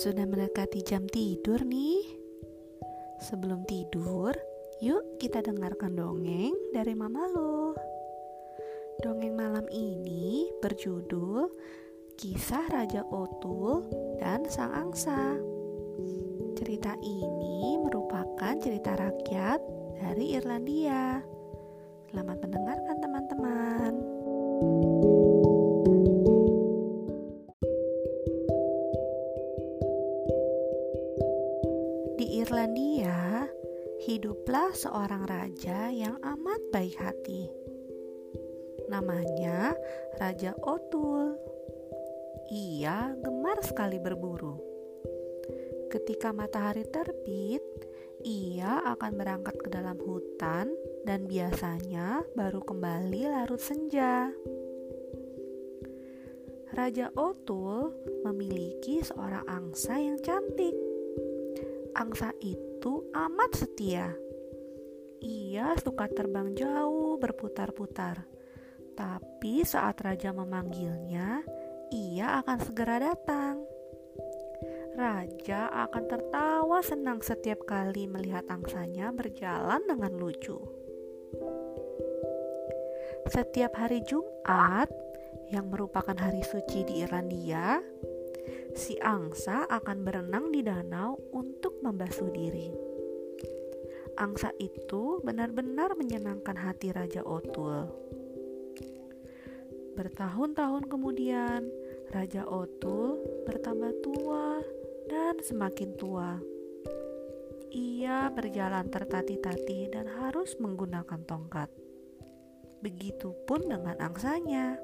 Sudah mendekati jam tidur nih. Sebelum tidur, yuk kita dengarkan dongeng dari Mama lo. Dongeng malam ini berjudul Kisah Raja Otul dan Sang Angsa. Cerita ini merupakan cerita rakyat dari Irlandia. Selamat mendengarkan teman-teman. Hiduplah seorang raja yang amat baik hati. Namanya Raja Otul. Ia gemar sekali berburu. Ketika matahari terbit, ia akan berangkat ke dalam hutan dan biasanya baru kembali larut senja. Raja Otul memiliki seorang angsa yang cantik angsa itu amat setia. Ia suka terbang jauh berputar-putar. Tapi saat raja memanggilnya, ia akan segera datang. Raja akan tertawa senang setiap kali melihat angsanya berjalan dengan lucu. Setiap hari Jumat, yang merupakan hari suci di Irlandia, si angsa akan berenang di danau untuk membasuh diri. Angsa itu benar-benar menyenangkan hati Raja Otul. Bertahun-tahun kemudian, Raja Otul bertambah tua dan semakin tua. Ia berjalan tertatih-tatih dan harus menggunakan tongkat. Begitupun dengan angsanya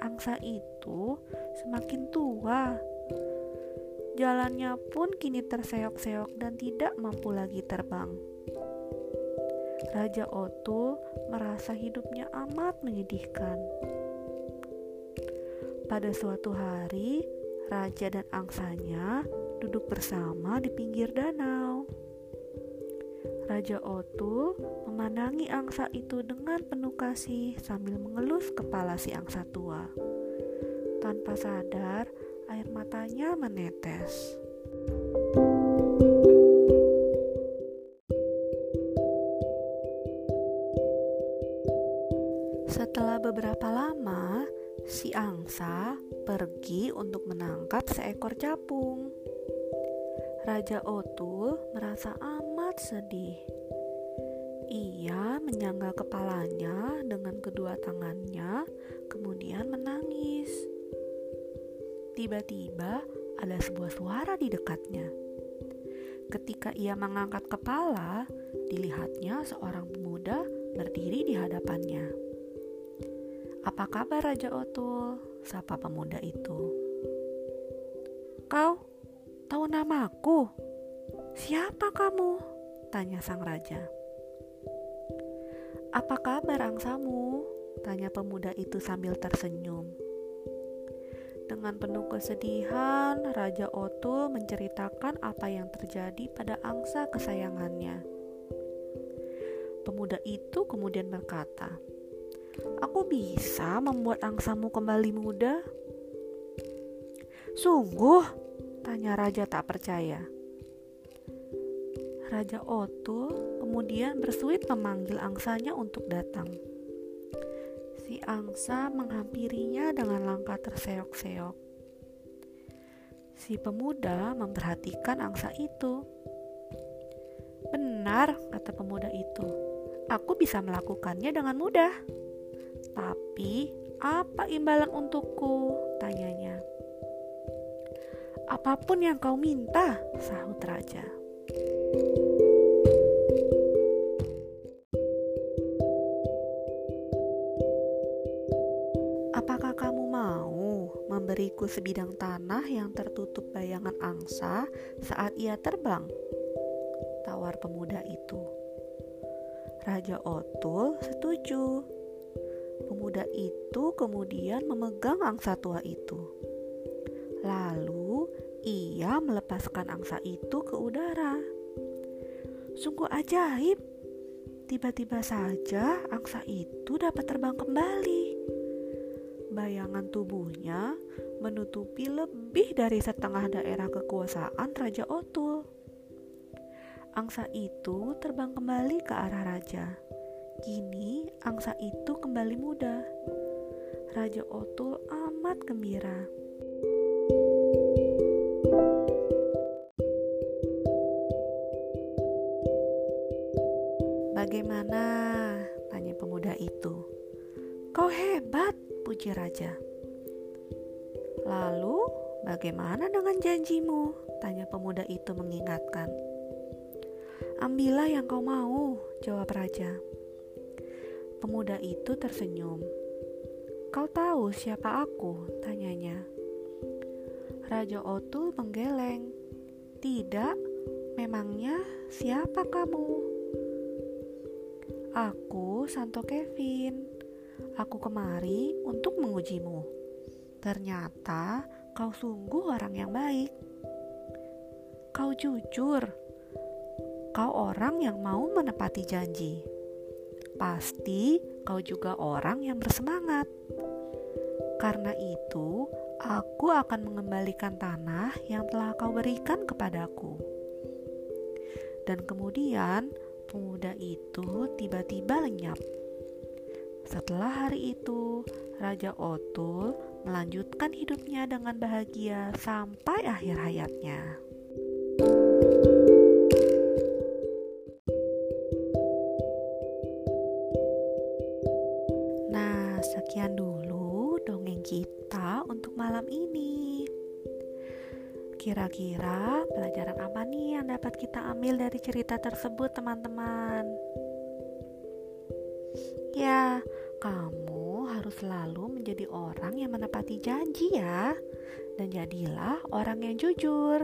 angsa itu semakin tua. Jalannya pun kini terseok-seok dan tidak mampu lagi terbang. Raja Otul merasa hidupnya amat menyedihkan. Pada suatu hari, raja dan angsanya duduk bersama di pinggir danau. Raja Otul memandangi angsa itu dengan penuh kasih sambil mengelus kepala si angsa tua. Tanpa sadar, air matanya menetes. Setelah beberapa lama, si angsa pergi untuk menangkap seekor capung. Raja Otul merasa amat sedih. Ia menyangga kepalanya dengan kedua tangannya, kemudian menangis. Tiba-tiba ada sebuah suara di dekatnya. Ketika ia mengangkat kepala, dilihatnya seorang pemuda berdiri di hadapannya. "Apa kabar, Raja Otul?" sapa pemuda itu. "Kau Tahu namaku? Siapa kamu? Tanya sang raja. Apa kabar angsamu? Tanya pemuda itu sambil tersenyum. Dengan penuh kesedihan, Raja Otul menceritakan apa yang terjadi pada angsa kesayangannya. Pemuda itu kemudian berkata, "Aku bisa membuat angsamu kembali muda." Sungguh, Tanya raja tak percaya. Raja Otul kemudian bersuit memanggil angsanya untuk datang. Si angsa menghampirinya dengan langkah terseok-seok. Si pemuda memperhatikan angsa itu. Benar, kata pemuda itu. Aku bisa melakukannya dengan mudah. Tapi, apa imbalan untukku? Tanyanya. Apa pun yang kau minta, sahut raja. Apakah kamu mau memberiku sebidang tanah yang tertutup bayangan angsa saat ia terbang? Tawar pemuda itu. Raja Otul setuju. Pemuda itu kemudian memegang angsa tua itu. Lalu ia melepaskan angsa itu ke udara. Sungguh ajaib. Tiba-tiba saja angsa itu dapat terbang kembali. Bayangan tubuhnya menutupi lebih dari setengah daerah kekuasaan Raja Otul. Angsa itu terbang kembali ke arah raja. Kini angsa itu kembali muda. Raja Otul amat gembira. Tanya pemuda itu. Kau hebat, puji raja. Lalu, bagaimana dengan janjimu? Tanya pemuda itu mengingatkan. Ambillah yang kau mau, jawab raja. Pemuda itu tersenyum. Kau tahu siapa aku? Tanyanya. Raja Otul menggeleng. Tidak, memangnya siapa kamu? Aku Santo Kevin. Aku kemari untuk mengujimu. Ternyata kau sungguh orang yang baik. Kau jujur. Kau orang yang mau menepati janji. Pasti kau juga orang yang bersemangat. Karena itu, aku akan mengembalikan tanah yang telah kau berikan kepadaku. Dan kemudian pemuda itu tiba-tiba lenyap. Setelah hari itu, Raja Otul melanjutkan hidupnya dengan bahagia sampai akhir hayatnya. Kira-kira pelajaran apa nih yang dapat kita ambil dari cerita tersebut, teman-teman? Ya, kamu harus selalu menjadi orang yang menepati janji, ya, dan jadilah orang yang jujur.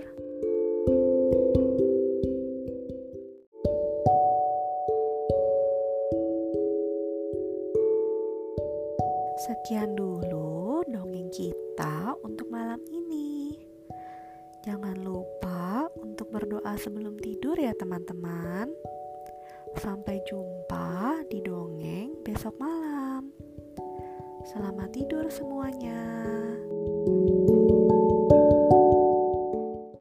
Sekian dulu dongeng kita untuk malam ini. Jangan lupa untuk berdoa sebelum tidur ya teman-teman. Sampai jumpa di dongeng besok malam. Selamat tidur semuanya. thank you